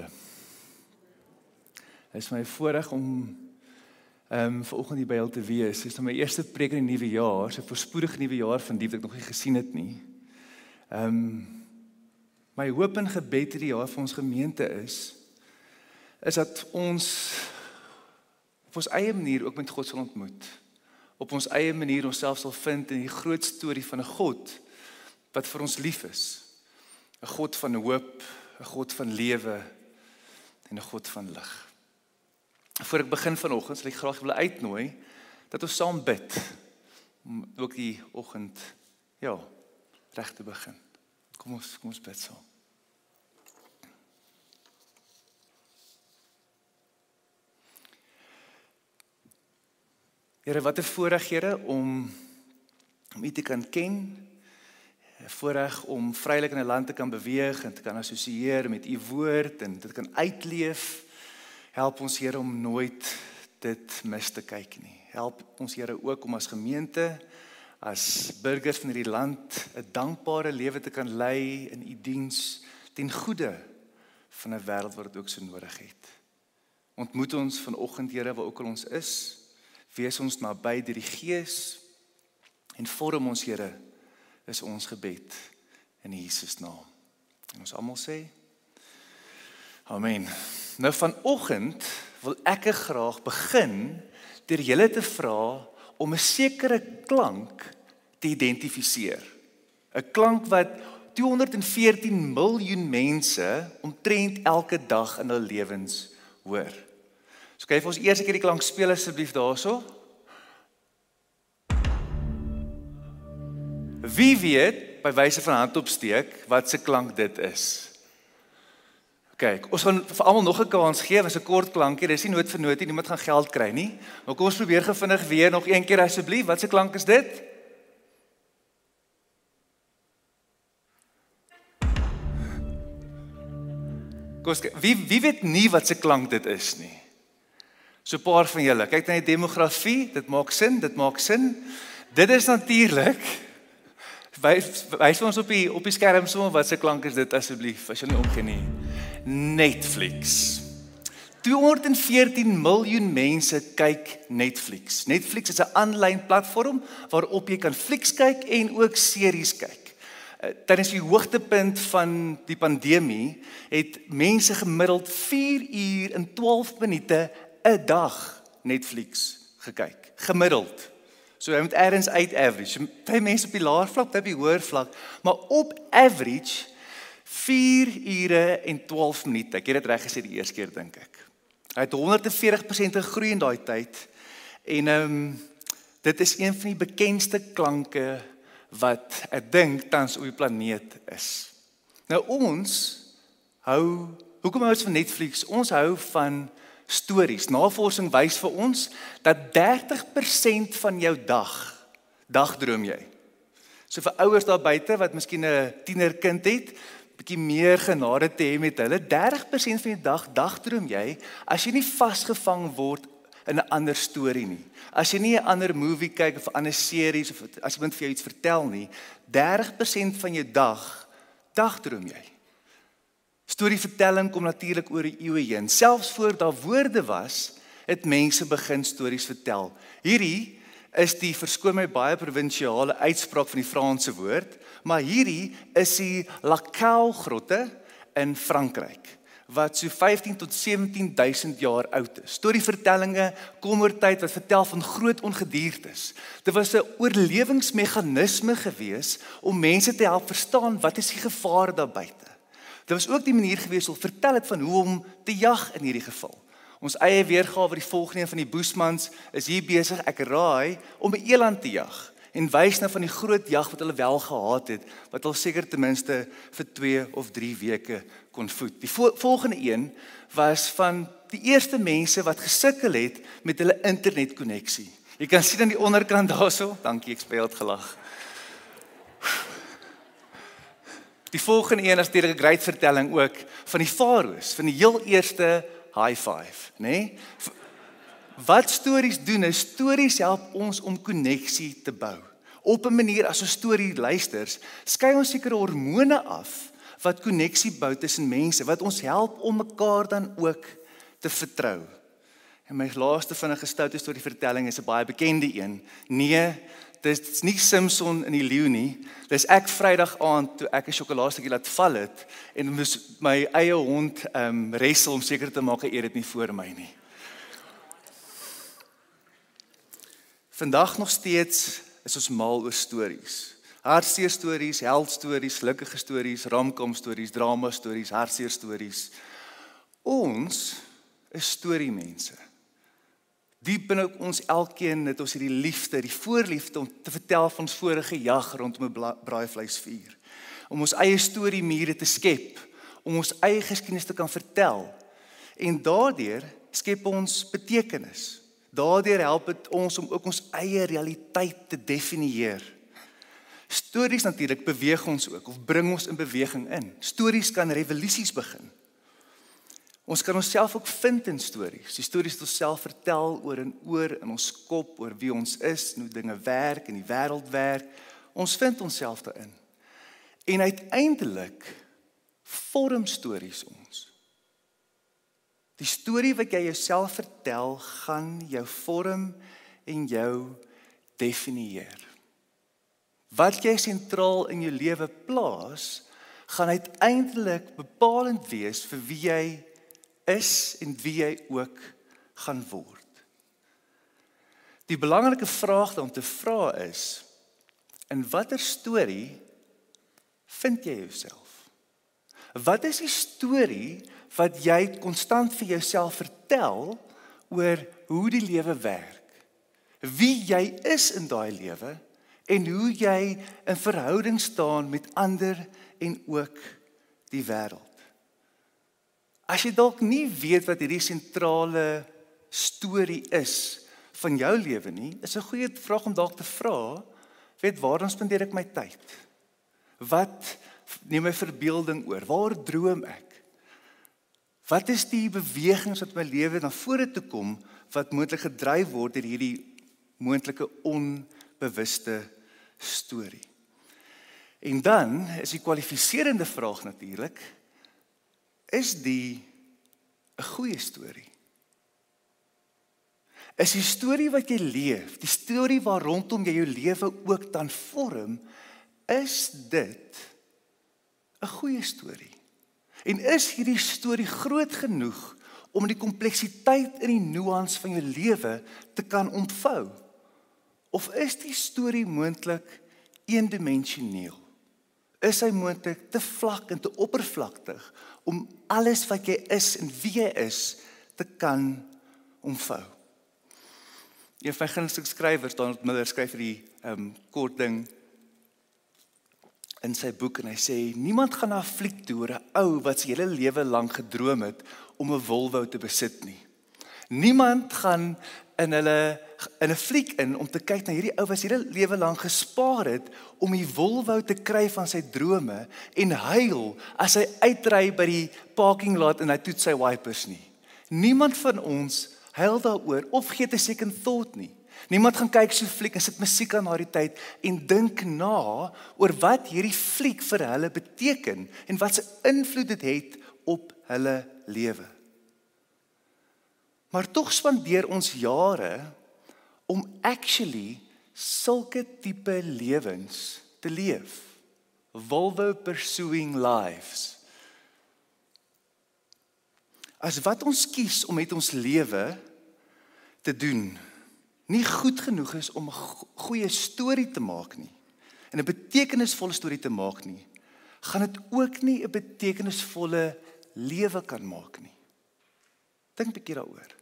Dit is my voorreg om ehm um, vanoggend hier by julle te wees. Dit is nou my eerste preek in die nuwe jaar, 'n voorspoedige nuwe jaar van die wat ek nog nie gesien het nie. Ehm um, my hoop en gebed hierdie jaar vir ons gemeente is is dat ons op ons eie manier ook met God sal ontmoet. Op ons eie manier onsself sal vind in die groot storie van 'n God wat vir ons lief is. 'n God van hoop, 'n God van lewe en 'n God van lig. Voor ek begin vanoggend, sal ek graag wil uitnooi dat ons saam bid om ook die oggend ja, reg te begin. Kom ons kom ons bid saam. Here, wat 'n voorreg Here om om U te kan ken. Voorreg om vrylik in 'n land te kan beweeg en te kan assosieer met U woord en dit kan uitleef. Help ons Here om nooit dit mis te kyk nie. Help ons Here ook om as gemeente as burgers van hierdie land 'n dankbare lewe te kan lei in U diens ten goede van 'n wêreld wat dit ook so nodig het. Ontmoet ons vanoggend Here waar ook al ons is wees ons naby deur die Gees en vorm ons Here is ons gebed in Jesus naam. En ons almal sê Amen. Nou vanoggend wil ek graag begin deur julle te vra om 'n sekere klank te identifiseer. 'n Klank wat 214 miljoen mense omtrent elke dag in hul lewens hoor. So kyk vir ons eers 'n keer die klank speel asseblief daarso. Wie weet by wyse van hand opsteek wat se klank dit is? Kyk, ons gaan vir almal nog 'n kans gee, was 'n kort klankie, dis nie nood vir nood nie, niemand gaan geld kry nie. Maar kom ons probeer gevindig weer nog een keer asseblief. Wat se klank is dit? Kos, wie wie weet nie wat se klank dit is nie. So 'n paar van julle, kyk na die demografie, dit maak sin, dit maak sin. Dit is natuurlik wys wys ons op die op die skerm sommer wat se klank is dit asseblief as jy nie omgee nie. Netflix. 214 miljoen mense kyk Netflix. Netflix is 'n aanlyn platform waarop jy kan flieks kyk en ook series kyk. Tydens die hoogtepunt van die pandemie het mense gemiddeld 4 uur en 12 minute 'n dag Netflix gekyk, gemiddeld. So jy moet eers uit average. Baie mense op die laer vlak, baie op die hoër vlak, maar op average 4 ure en 12 minute. Ek het dit reg gesê die eerste keer dink ek. Hy het 140% gegroei in daai tyd. En ehm um, dit is een van die bekendste klanke wat ek dink tans op die planeet is. Nou ons hou hoekom hou ons van Netflix? Ons hou van stories. Navorsing wys vir ons dat 30% van jou dag dagdroom jy. So vir ouers daar buite wat miskien 'n tienerkind het, bietjie meer genade te hê met hulle, 30% van die dag dagdroom jy as jy nie vasgevang word in 'n ander storie nie. As jy nie 'n ander movie kyk of 'n ander series of as iemand vir jou iets vertel nie, 30% van jou dag dagdroom jy. Storievertelling kom natuurlik oor die eeue heen. Selfs voor daar woorde was, het mense begin stories vertel. Hierdie is die verskoon my baie provinsiale uitspraak van die Franse woord, maar hierdie is die Lacau grotte in Frankryk wat so 15 tot 17000 jaar oud is. Storievertellinge kom oor tyd wat vertel van groot ongediertes. Dit was 'n oorlewingsmeganisme gewees om mense te help verstaan wat is die gevaar daar buite. Dit was ook die manier gewees om vertel het van hoe om te jag in hierdie geval. Ons eie weergawe die volgende van die Boesmans is hier besig ek raai om 'n eland te jag en wys nou van die groot jag wat hulle wel gehad het wat al seker ten minste vir 2 of 3 weke kon voed. Die vo volgende een was van die eerste mense wat gesukkel het met hulle internetkonneksie. Jy kan sien aan die onderkant daarso, dankie ek speel dit gelag. Die volgende een is natuurlik 'n great vertelling ook van die farao's, van die heel eerste high five, nê? Nee? Wat stories doen is stories help ons om koneksie te bou. Op 'n manier as 'n storie luisters, skei ons sekere hormone af wat koneksie bou tussen mense, wat ons help om mekaar dan ook te vertrou. En my laaste vinnige stoute storie vertelling is 'n baie bekende een. Nee, dis nie Simpson in die leeu nie. Dis ek Vrydag aand toe ek 'n sjokolaadeetjie laat val het en moes my eie hond ehm um, wrestle om seker te maak hy eet dit nie voor my nie. Vandag nog steeds is ons mal oor stories. Hartseer stories, held stories, gelukkige stories, romcom stories, drama stories, hartseer stories. Ons is storiemense. Diep binne ons elkeen het ons hierdie liefde, die voorliefde om te vertel van ons vorige jag rondom 'n braaivleisvuur. Om ons eie storie mure te skep, om ons eie geskiedenis te kan vertel. En daardeur skep ons betekenis. Daardeur help dit ons om ook ons eie realiteit te definieer. Stories natuurlik beweeg ons ook of bring ons in beweging in. Stories kan revolusies begin. Ons kan onsself ook vind in stories. Die stories wat ons self vertel oor en oor in ons kop oor wie ons is, hoe dinge werk en die wêreld werk. Ons vind onsself daarin. En uiteindelik vorm stories ons. Die storie wat jy jouself vertel, gaan jou vorm en jou definieer. Wat jy sentraal in jou lewe plaas, gaan uiteindelik bepalend wees vir wie jy is en wie jy ook gaan word. Die belangrike vraag om te vra is in watter storie vind jy jouself? Wat is die storie wat jy konstant vir jouself vertel oor hoe die lewe werk? Wie jy is in daai lewe en hoe jy in verhouding staan met ander en ook die wêreld? As jy dalk nie weet wat hierdie sentrale storie is van jou lewe nie, is 'n goeie vraag om dalk te vra, weet waar ons spandeer ek my tyd? Wat neem my verbeelding oor? Waar droom ek? Wat is die bewegings wat my lewe na vore toe kom wat moontlik gedryf word deur hierdie moontlike onbewuste storie? En dan is die kwalifiserende vraag natuurlik, is die 'n goeie storie. Is die storie wat jy leef, die storie waar rondom jy jou lewe ook dan vorm, is dit 'n goeie storie. En is hierdie storie groot genoeg om die kompleksiteit in die nuance van jou lewe te kan ontvou? Of is die storie moontlik eendimensioneel? Is hy moontlik te vlak en te oppervlakkig om alles wat jy is en wie jy is te kan omvou. Een van my gunsteling skrywers, Donald Miller, skryf vir die ehm um, kort ding in sy boek en hy sê niemand gaan na 'n fliek toe oor 'n ou wat sy hele lewe lank gedroom het om 'n Volvo te besit nie. Niemand gaan in hulle in 'n fliek in om te kyk na hierdie ou wat sy hele lewe lank gespaar het om die Volvo te kry van sy drome en huil as hy uitry by die parking lot en hy toets sy wipers nie. Niemand van ons huil daaroor of gee 'n second thought nie. Niemand gaan kyk so fliek en sit musiek aan daardie tyd en dink na oor wat hierdie fliek vir hulle beteken en wat se invloed dit het op hulle lewe. Maar tog spandeer ons jare om actually sulke tipe lewens te leef. Volvo pursuing lives. As wat ons kies om met ons lewe te doen nie goed genoeg is om 'n goeie storie te maak nie en 'n betekenisvolle storie te maak nie, gaan dit ook nie 'n betekenisvolle lewe kan maak nie. Dink 'n bietjie daaroor.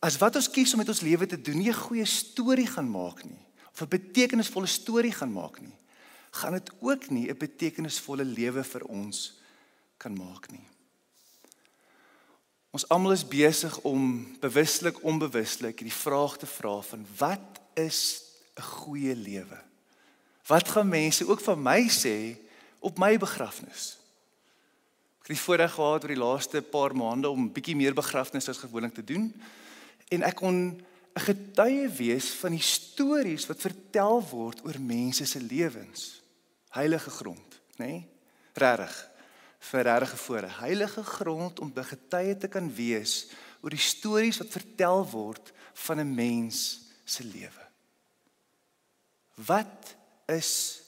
As wat ons kies om met ons lewe te doen nie 'n goeie storie gaan maak nie, of 'n betekenisvolle storie gaan maak nie, gaan dit ook nie 'n betekenisvolle lewe vir ons kan maak nie. Ons almal is besig om bewuslik onbewuslik die vraag te vra van wat is 'n goeie lewe? Wat gaan mense ook van my sê op my begrafnis? Ek het die voorreg gehad oor die laaste paar maande om bietjie meer begrafnisse as gewoonlik te doen en ek kon 'n getuie wees van die stories wat vertel word oor mense se lewens. Heilige grond. nê? Nee? Regtig. Vir regte voor 'n heilige grond om begetuie te kan wees oor die stories wat vertel word van 'n mens se lewe. Wat is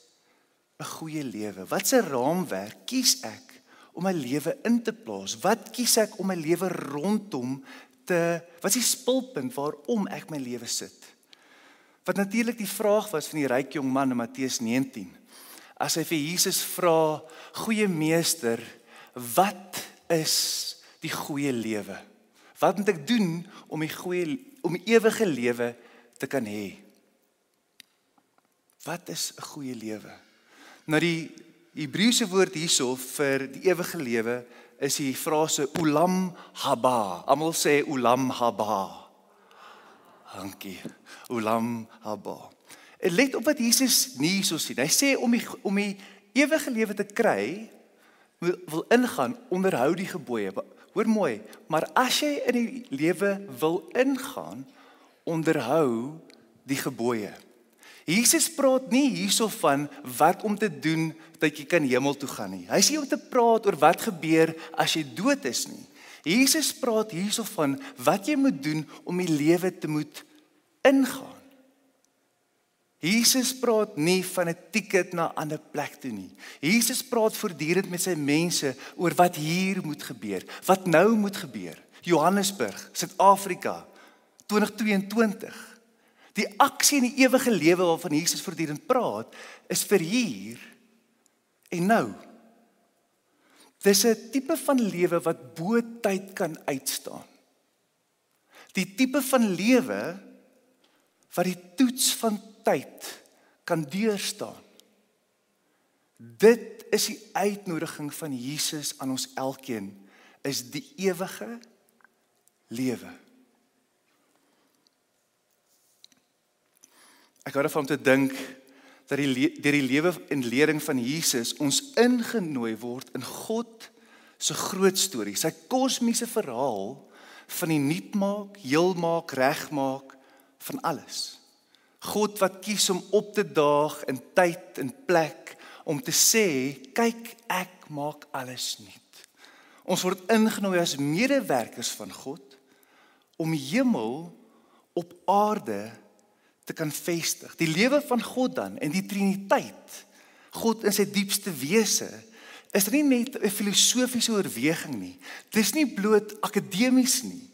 'n goeie lewe? Wat 'n raamwerk kies ek om my lewe in te plaas? Wat kies ek om my lewe rondom te wat is die spulpunt waarom ek my lewe sit? Wat natuurlik die vraag was van die ryk jong man in Matteus 19. As hy vir Jesus vra, "Goeie meester, wat is die goeie lewe? Wat moet ek doen om die goeie om die ewige lewe te kan hê?" Wat is 'n goeie lewe? Nou die Hebreëse woord hierso vir die ewige lewe is die frase ulam haba. Almal sê ulam haba. Dankie. Ulam haba. Dit let op wat Jesus nie hierso sien. Hy sê om die om die ewige lewe te kry, wil ingaan onderhou die gebooie. Hoor mooi, maar as jy in die lewe wil ingaan, onderhou die gebooie. Jesus praat nie hierso van wat om te doen dat jy kan hemel toe gaan nie. Hy sê om te praat oor wat gebeur as jy dood is nie. Jesus praat hierso van wat jy moet doen om die lewe te moet ingaan. Jesus praat nie van 'n ticket na 'n ander plek toe nie. Jesus praat voortdurend met sy mense oor wat hier moet gebeur, wat nou moet gebeur. Johannesburg, Suid-Afrika 2022. Die aksie in die ewige lewe waarvan Jesus voortdurend praat, is vir hier en nou. Dis 'n tipe van lewe wat bo tyd kan uitstaan. Die tipe van lewe wat die toets van tyd kan deurstaan. Dit is die uitnodiging van Jesus aan ons elkeen is die ewige lewe. Ek hoor van om te dink dat die deur die lewe en lering van Jesus ons ingenooi word in God se groot storie, sy kosmiese verhaal van die nuutmaak, heelmaak, regmaak van alles. God wat kies om op te daag in tyd en plek om te sê, kyk ek maak alles nuut. Ons word ingenooi as medewerkers van God om hemel op aarde te kan vestig. Die lewe van God dan en die Triniteit, God in sy diepste wese, is nie net 'n filosofiese oorweging nie. Dis nie bloot akademies nie.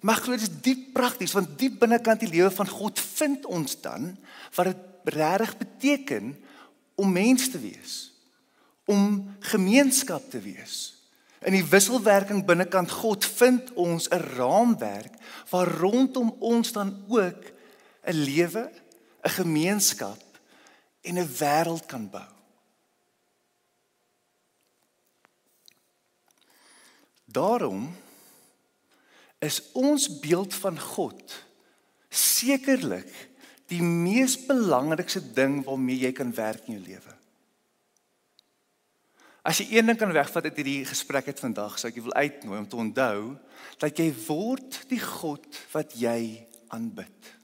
Maar glo dit is diep prakties want diep binnekant die lewe van God vind ons dan wat dit regtig beteken om mens te wees, om gemeenskap te wees. In die wisselwerking binnekant God vind ons 'n raamwerk waar rondom ons dan ook 'n lewe, 'n gemeenskap en 'n wêreld kan bou. Daarom is ons beeld van God sekerlik die mees belangrikste ding waarmee jy kan werk in jou lewe. As jy een ding kan wegvat uit hierdie gesprek het vandag, sou ek jou wil uitnooi om te onthou dat jy word die God wat jy aanbid.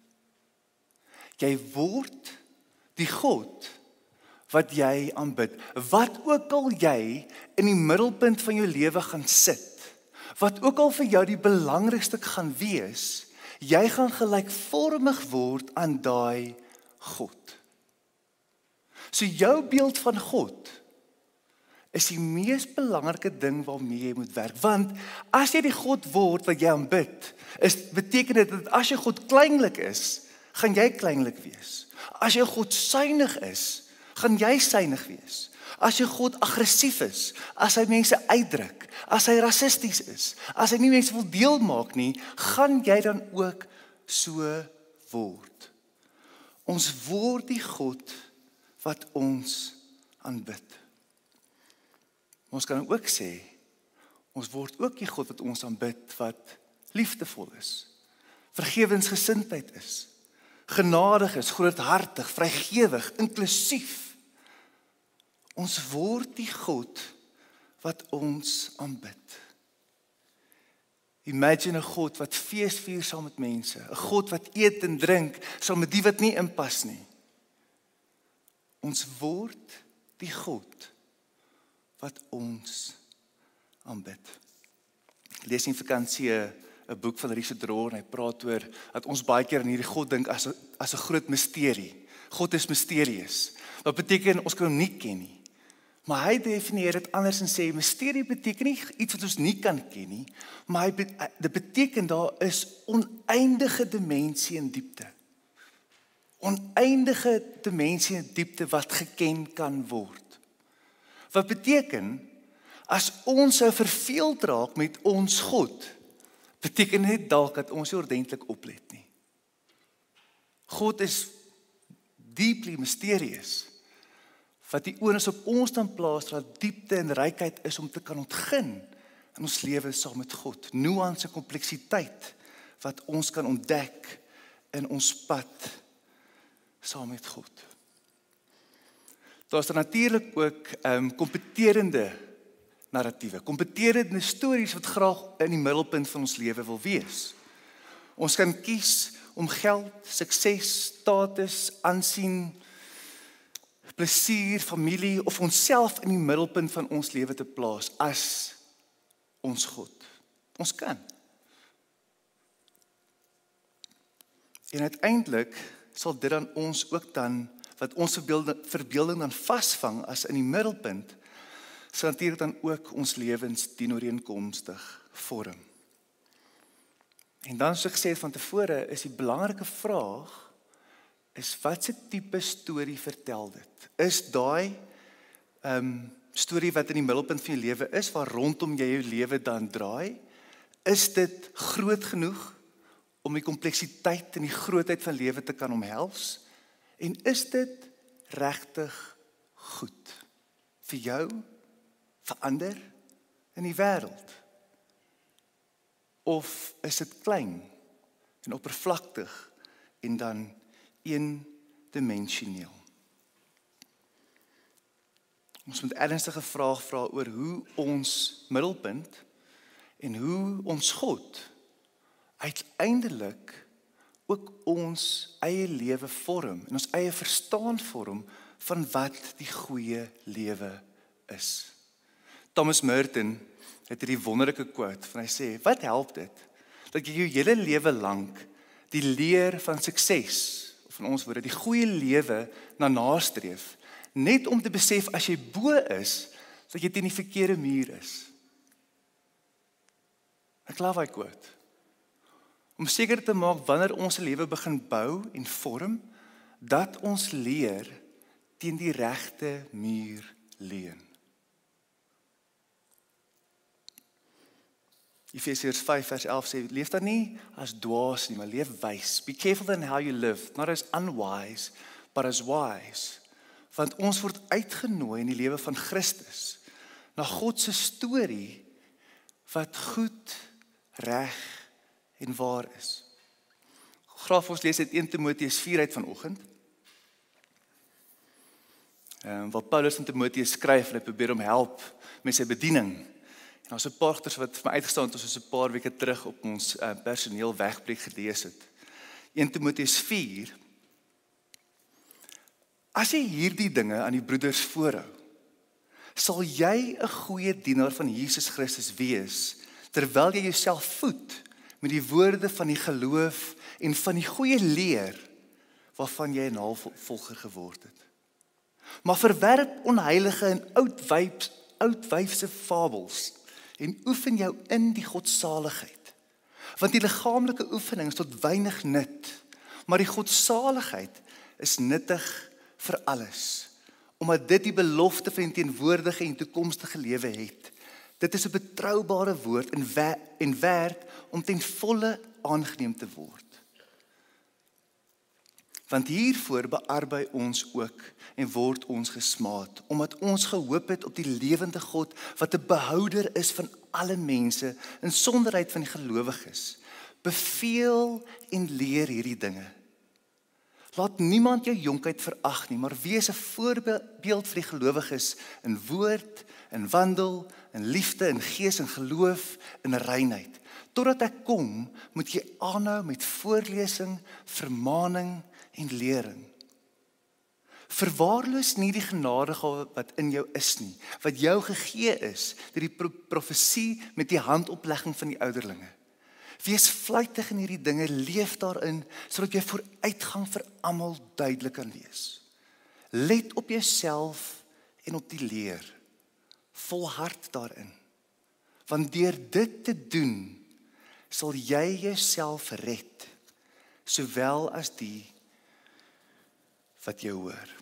Jy word die God wat jy aanbid. Wat ook al jy in die middelpunt van jou lewe gaan sit, wat ook al vir jou die belangrikste gaan wees, jy gaan gelykvormig word aan daai God. So jou beeld van God is die mees belangrike ding waarmee jy moet werk want as jy die God word wat jy aanbid is beteken dit dat as jy God kleinlik is gaan jy kleinlik wees. As jy God suinig is, gaan jy suinig wees. As jy God aggressief is, as hy mense uitdruk, as hy rassisties is, as hy nie mense wil deel maak nie, gaan jy dan ook so word. Ons word die God wat ons aanbid. Ons kan ook sê ons word ook die God wat ons aanbid wat liefdevol is, vergewensgesindheid is, genadig is, groothartig, vrygewig, inklusief. Ons word die God wat ons aanbid. Imagine 'n God wat fees vier saam met mense, 'n God wat eet en drink saam met die wat nie inpas nie. Ons word die God wat ons aanbid. Ek lees in vakansie 'n boek van Richard Rohr en hy praat oor dat ons baie keer aan hierdie God dink as 'n as 'n groot misterie. God is misterieus. Wat beteken ons kan hom nie ken nie. Maar hy definieer dit anders en sê misterie beteken nie iets wat ons nie kan ken nie, maar hy dit beteken daar is oneindige dimensie en diepte. Oneindige dimensie en diepte wat geken kan word. Wat beteken as ons sou verveeld raak met ons God, beteken dit dalk dat ons nie ordentlik oplet nie. God is deeply mysterious. Wat die oornis op ons dan plaas dat diepte en rykheid is om te kan ontgin in ons lewe saam met God. Nuance en kompleksiteit wat ons kan ontdek in ons pad saam met God. Daar's natuurlik ook ehm um, kompeterende narratiewe, kompeterende stories wat graag in die middelpunt van ons lewe wil wees. Ons kan kies om geld, sukses, status, aansien, plesier, familie of onsself in die middelpunt van ons lewe te plaas as ons God. Ons kan. En uiteindelik sal dit dan ons ook dan wat ons verbeelding dan vasvang as in die middelpunt sal natuurlik dan ook ons lewens dienooreenkomstig vorm. En dan soos ek gesê het van tevore is die belangrike vraag is watse tipe storie vertel dit? Is daai ehm um, storie wat in die middelpunt van jou lewe is waar rondom jy jou lewe dan draai? Is dit groot genoeg om die kompleksiteit en die grootheid van lewe te kan omhels? En is dit regtig goed vir jou verander in die wêreld? Of is dit klein en oppervlakkig en dan eendimensioneel? Ons moet ernstige vrae vra oor hoe ons middelpunt en hoe ons God uiteindelik ook ons eie lewe vorm en ons eie verstaan vorm van wat die goeie lewe is. Thomas Merton het hierdie wonderlike quote van hy sê, "Wat help dit dat jy jou hele lewe lank die leer van sukses of in ons woorde die goeie lewe na nastreef net om te besef as jy bo is dat jy teen die verkeerde muur is?" Ek glo hy quote. Om seker te maak wanneer ons lewe begin bou en vorm dat ons leer teen die regte muur leun. Efesiërs 5 vers 11 sê leef dan nie as dwaas nie, maar leef wys. Be careful in how you live, not as unwise, but as wise. Want ons word uitgenooi in die lewe van Christus na God se storie wat goed, reg en waar is. Graaf ons lees uit 1 Timoteus 4 uit vanoggend. Ehm um, waar Paulus aan Timoteus skryf en hy probeer hom help met sy bediening. En ons 'n paar goeders wat vir my uitgestaan het, ons is 'n paar weke terug op ons uh, personeel wegplek gelees het. 1 Timoteus 4 As jy hierdie dinge aan die broeders voorhou, sal jy 'n goeie dienaar van Jesus Christus wees terwyl jy jouself voed met die woorde van die geloof en van die goeie leer waarvan jy 'n navolger geword het. Maar verwerp onheilige en oud wyf oud wyfse fabels en oefen jou in die godsaligheid. Want die liggaamlike oefening is tot weinig nut, maar die godsaligheid is nuttig vir alles, omdat dit die belofte van 'n teenwoordige en toekomstige lewe het. Dit is 'n betroubare woord en en werd om ten volle aangeneem te word. Want hiervoor bearbei ons ook en word ons gesmaad omdat ons gehoop het op die lewende God wat 'n behouder is van alle mense in sonderheid van die gelowiges. Beveel en leer hierdie dinge. Laat niemand jou jonkheid verag nie, maar wees 'n voorbeeld vir die gelowiges in woord, in wandel, in liefde, in gees en geloof, in reinheid. Totdat ek kom, moet jy aanhou met voorlesing, vermaaning en lering. Verwaarloos nie die genadegawe wat in jou is nie, wat jou gegee is deur die pro profesie met die handoplegging van die ouderlinge. Wees vlytig in hierdie dinge, leef daarin sodat jy vooruitgang vir almal duidelik kan wees. Let op jouself en op die leer. Volhard daarin. Want deur dit te doen, sal jy jouself red, sowel as die wat jou hoor.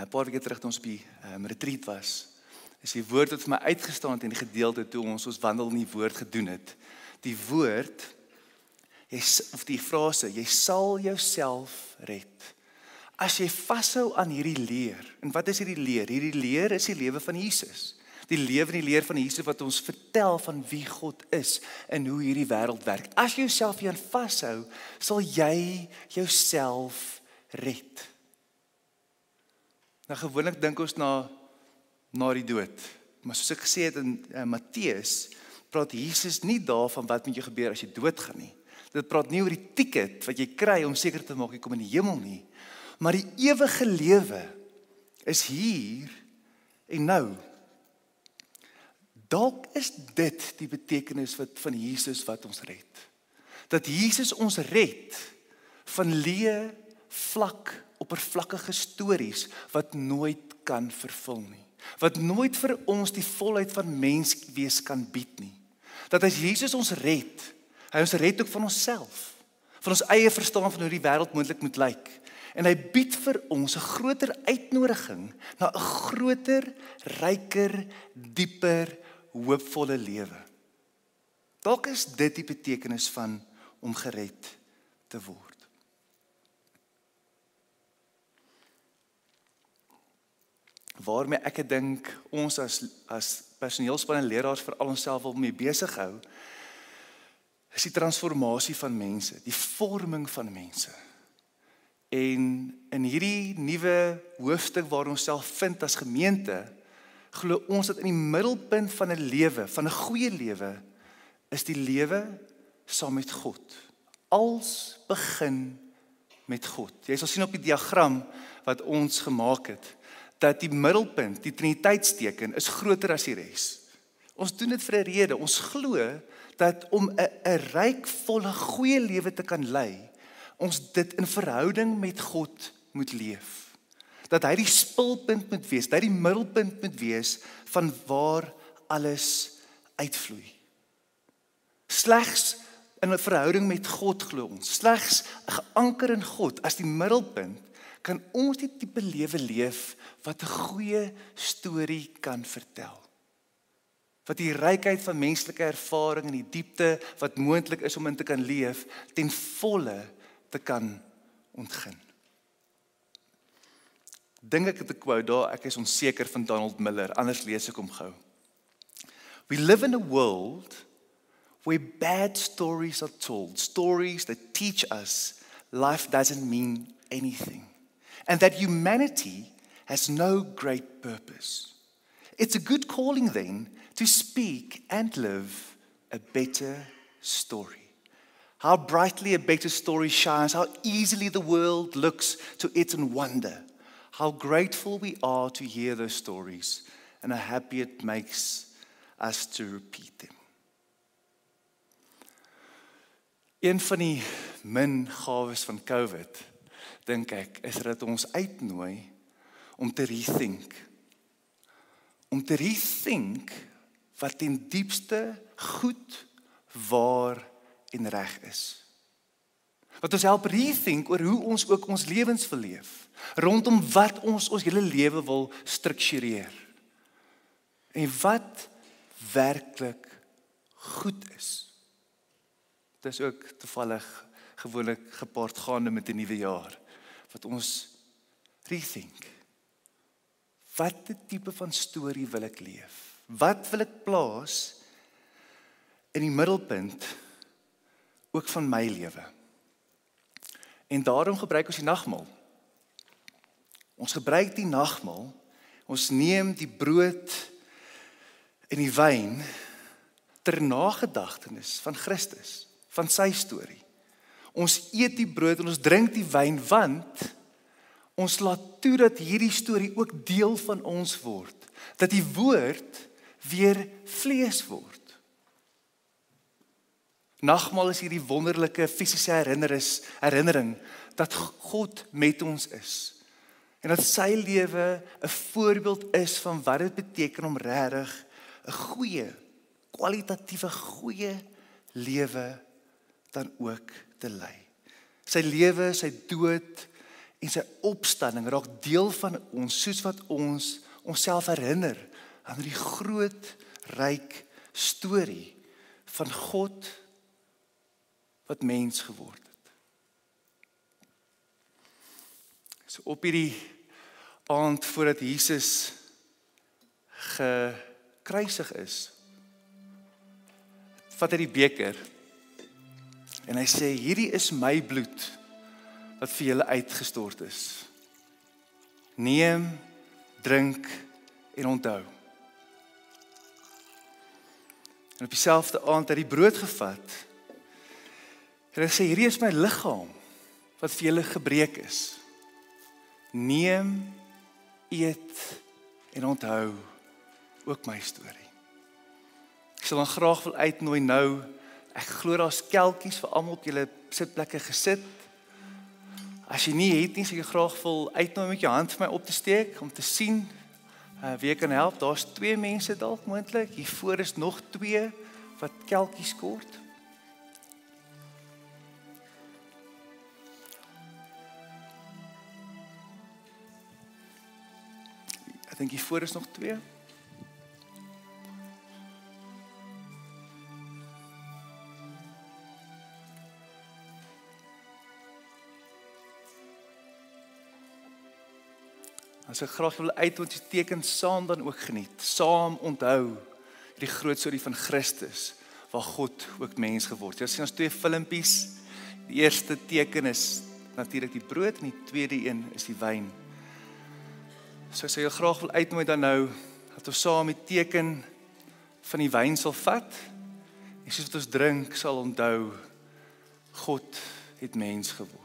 'n paar weke terug toe ons by 'n um, retreat was, is die woord wat vir my uitgestaan het in die gedeelte toe ons ons wandel in die woord gedoen het. Die woord jy of die frase jy sal jouself red. As jy vashou aan hierdie leer. En wat is hierdie leer? Hierdie leer is die lewe van Jesus. Die lewe en die leer van Jesus wat ons vertel van wie God is en hoe hierdie wêreld werk. As jy jouself hieraan vashou, sal jy jouself red. Nou gewoonlik dink ons na na die dood. Maar soos ek gesê het in uh, Matteus, praat Jesus nie daarvan wat met jou gebeur as jy doodgaan nie. Dit praat nie oor die ticket wat jy kry om seker te maak jy kom in die hemel nie. Maar die ewige lewe is hier en nou. Dalk is dit die betekenis wat van Jesus wat ons red. Dat Jesus ons red van leë vlak oppervlakkige stories wat nooit kan vervul nie. Wat nooit vir ons die volheid van mens wees kan bied nie. Dat as Jesus ons red, hy ons red ook van onsself, van ons eie verstaan van hoe die wêreld moontlik moet lyk. En hy bied vir ons 'n groter uitnodiging na 'n groter, ryker, dieper, hoopvolle lewe. Dalk is dit die betekenis van om gered te word. waarmee ek dink ons as as personeelspan en leraars vir al onsself wil mee besig hou is die transformasie van mense, die vorming van mense. En in hierdie nuwe hoofstuk waar ons self vind as gemeente, glo ons dat in die middelpunt van 'n lewe, van 'n goeie lewe, is die lewe saam met God. Als begin met God. Jy sal sien op die diagram wat ons gemaak het dat die middelpunt, die triniteitsteken is groter as die res. Ons doen dit vir 'n rede. Ons glo dat om 'n 'n rykvolle goeie lewe te kan lei, ons dit in verhouding met God moet leef. Dat hy die spulpunt moet wees, dat hy die middelpunt moet wees van waar alles uitvloei. Slegs in 'n verhouding met God glo ons, slegs geanker in God as die middelpunt kan ons die tipe lewe leef wat 'n goeie storie kan vertel. Wat die rykheid van menslike ervaring en die diepte wat moontlik is om in te kan leef ten volle te kan ontgin. Dink ek het 'n quote daar, ek is onseker van Donald Miller, anders lees ek hom gou. We live in a world where bad stories are told, stories that teach us life doesn't mean anything and that humanity has no great purpose. It's a good calling then to speak and live a better story. How brightly a better story shines, how easily the world looks to it in wonder. How grateful we are to hear those stories and how happy it makes us to repeat them. Een van die min gawes van COVID dink ek is dat ons uitnooi om te rethink. Om te rethink wat ten diepste goed, waar en reg is. Wat ons help rethink oor hoe ons ook ons lewens verleef, rondom wat ons ons hele lewe wil struktureer. En wat werklik goed is. Dit is ook toevallig gewoonlik gepaard gaande met 'n nuwe jaar wat ons rethink. Watter tipe van storie wil ek leef? Wat wil ek plaas in die middelpunt ook van my lewe? En daarom gebruik ons die nagmaal. Ons gebruik die nagmaal. Ons neem die brood en die wyn ter nagedagtenis van Christus. van sy storie. Ons eet die brood en ons drink die wyn want ons laat toe dat hierdie storie ook deel van ons word. Dat die woord weer vlees word. Nagmaal is hierdie wonderlike fisiese herinnerings herinnering dat God met ons is en dat sy lewe 'n voorbeeld is van wat dit beteken om regtig 'n goeie kwalitatiewe goeie lewe dan ook te lei. Sy lewe, sy dood en sy opstanding raak deel van ons soos wat ons onsself herinner aan die groot ryk storie van God wat mens geword het. So op hierdie aand voordat Jesus gekruisig is, vat hy die beker en hy sê hierdie is my bloed wat vir julle uitgestort is. Neem, drink en onthou. En op dieselfde aand het hy brood gevat. En hy sê hierdie is my liggaam wat vir julle gebreek is. Neem, eet en onthou ook my storie. Ek sal dan graag wil uitnooi nou. Ek glo daar's kelkies vir almal op julle sitplekke gesit. As jy nie het nie, sal ek graag wil uitnooi met jou hand vir my op te steek om te sien uh, wie kan help. Daar's twee mense dalk moontlik. Hier voor is nog twee wat kelkies kort. Dink hier voor is nog twee. As ek graag wil uit jy teken saam dan ook geniet. Saam onthou die groot storie van Christus waar God ook mens geword het. Ons sien ons twee filmpies. Die eerste teken is natuurlik die brood en die tweede een is die wyn. So as jy graag wil uitnooi dan nou dat ons saam die teken van die wyn sal vat. En soos wat ons drink sal onthou God het mens geword.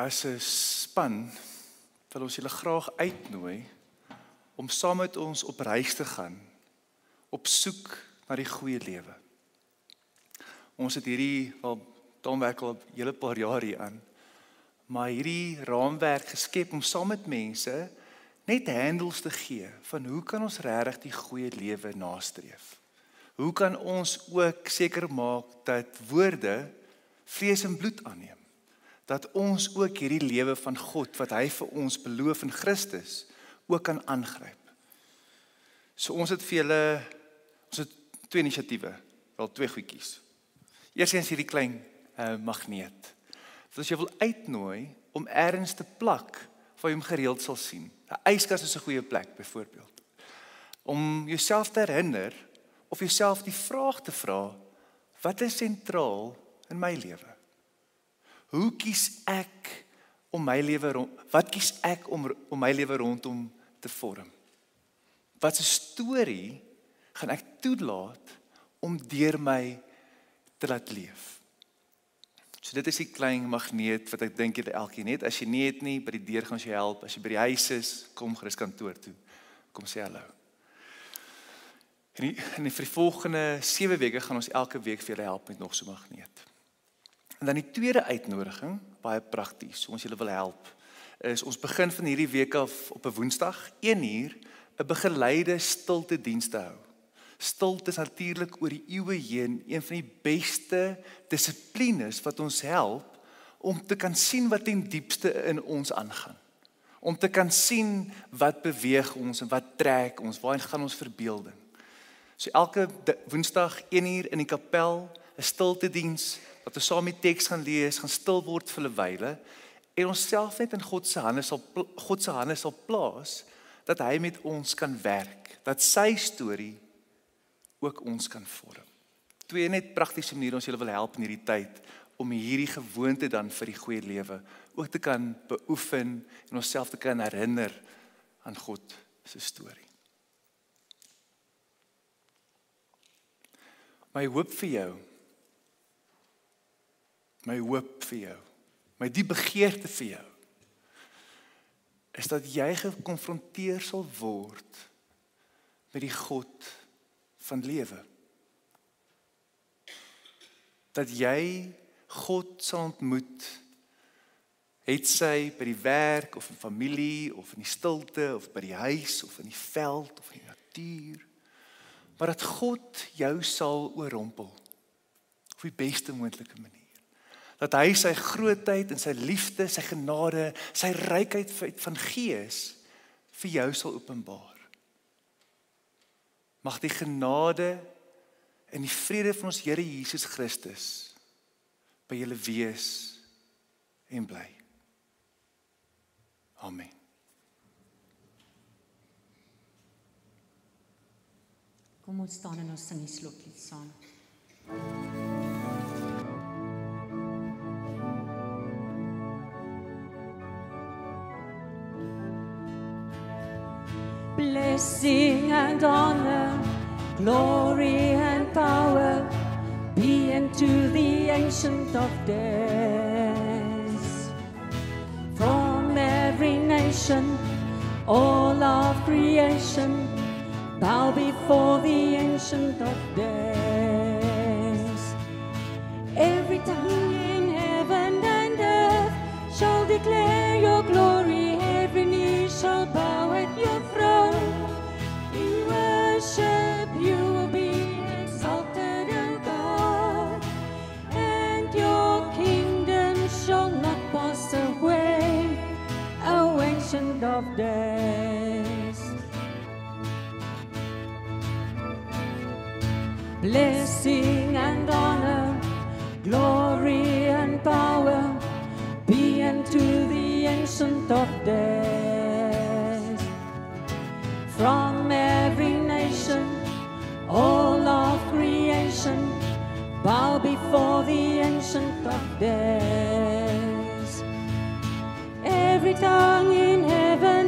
As 'n span wil ons julle graag uitnooi om saam met ons op reis te gaan op soek na die goeie lewe. Ons het hierdie wel dan werk al 'n hele paar jaar hier aan. Maar hierdie raamwerk geskep om saam met mense net handles te gee van hoe kan ons regtig die goeie lewe nastreef? Hoe kan ons ook seker maak dat woorde vlees en bloed aanneem? Dat ons ook hierdie lewe van God wat hy vir ons beloof in Christus ook kan aangryp. So ons het vir julle ons het twee inisiatiewe, wel twee goedjies. Eerstens hierdie klein uh, magneet. So as jy wil uitnooi om ergens te plak waar jy hom gereeld sal sien. 'n Yskas is 'n goeie plek byvoorbeeld. Om jouself te herinner of jouself die vraag te vra, wat is sentraal in my lewe? Hoe kies ek om my lewe wat kies ek om om my lewe rondom te vorm? Wat 'n storie gaan ek toelaat om deur my te laat leef? So dit is die klein magneet wat ek dink jy elkeen het. As jy nie het nie, by die deur gaan jy help. As jy by die huis is, kom gerus kantoor toe. Kom sê hallo. En die, en vir die volgende 7 weke gaan ons elke week vir julle help met nog so 'n magneet. En dan die tweede uitnodiging, baie prakties, ons julle wil help, is ons begin van hierdie week af op 'n Woensdag, 1 uur, 'n begeleide stilte diens te hou. Stilte is natuurlik oor die eeue heen een van die beste dissiplines wat ons help om te kan sien wat ten diepste in ons aangaan. Om te kan sien wat beweeg ons en wat trek ons, waarheen gaan ons verbeelding. So elke Woensdag 1 uur in die kapel, 'n stilte diens wat ons saam die teks gaan lees, gaan stil word vir 'n wyle en onsself net in God se hande sal God se hande sal plaas dat hy met ons kan werk, dat sy storie ook ons kan vorm. Twee net praktiese maniere ons julle wil help in hierdie tyd om hierdie gewoonte dan vir die goeie lewe ook te kan beoefen en onsself te kan herinner aan God se storie. My hoop vir jou. My hoop vir jou. My diep begeerte vir jou is dat jy gekonfronteer sal word met die God van lewe. Dat jy God sal ontmoet het sy by die werk of in familie of in die stilte of by die huis of in die veld of in die natuur maar dat God jou sal oorrompel op die beste moontlike manier dat hy sy grootheid en sy liefde sy genade sy rykheid van gees vir jou sal openbaar Mag die genade en die vrede van ons Here Jesus Christus by julle wees en bly. Amen. Kom ons staan en ons sing die slotlied saam. Blessing and honor, glory and power be unto the ancient of days. From every nation, all of creation, bow before the ancient of days. Every tongue in heaven and earth shall declare your glory, every knee shall bow at your of days. Blessing and honor, glory and power be unto the ancient of days. From every nation, all of creation, bow before the ancient of days. Every tongue in heaven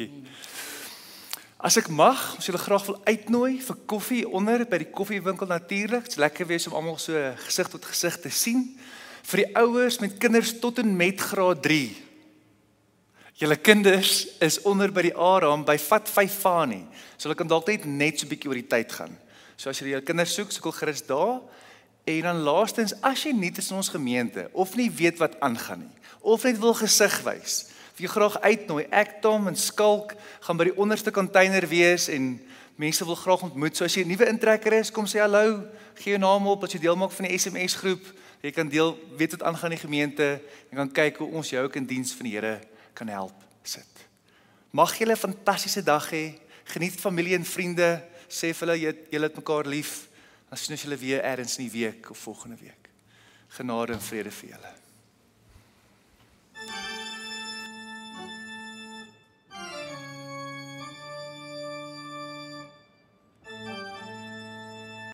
Dankie. As ek mag, ons julle graag wil uitnooi vir koffie onder by die koffiewinkel natuurlik. Dit's lekker wees om almal so gesig tot gesig te sien. Vir die ouers met kinders tot en met graad 3. Julle kinders is onder by die A-raam by Vat 5 Fani. So hulle kan dalk net net so 'n bietjie oor die tyd gaan. So as jy jou kinders soek, sukkel gerus daar. En dan laastens, as jy nie in ons gemeente of nie weet wat aangaan nie, of net wil gesig wys, jy graag uitnooi. Ek Tom en Skalk gaan by die onderste container wees en mense wil graag ontmoet. So as jy 'n nuwe intrekker is, kom sê hallo, gee jou naam op as jy deel maak van die SMS groep. Jy kan deel weet wat aangaan in die gemeente en kan kyk hoe ons jou ook in diens van die Here kan help sit. Mag julle 'n fantastiese dag hê. Geniet familie en vriende. Sê vir hulle jy julle het mekaar lief. Dan sien ons julle weer eers in die week of volgende week. Genade en vrede vir julle.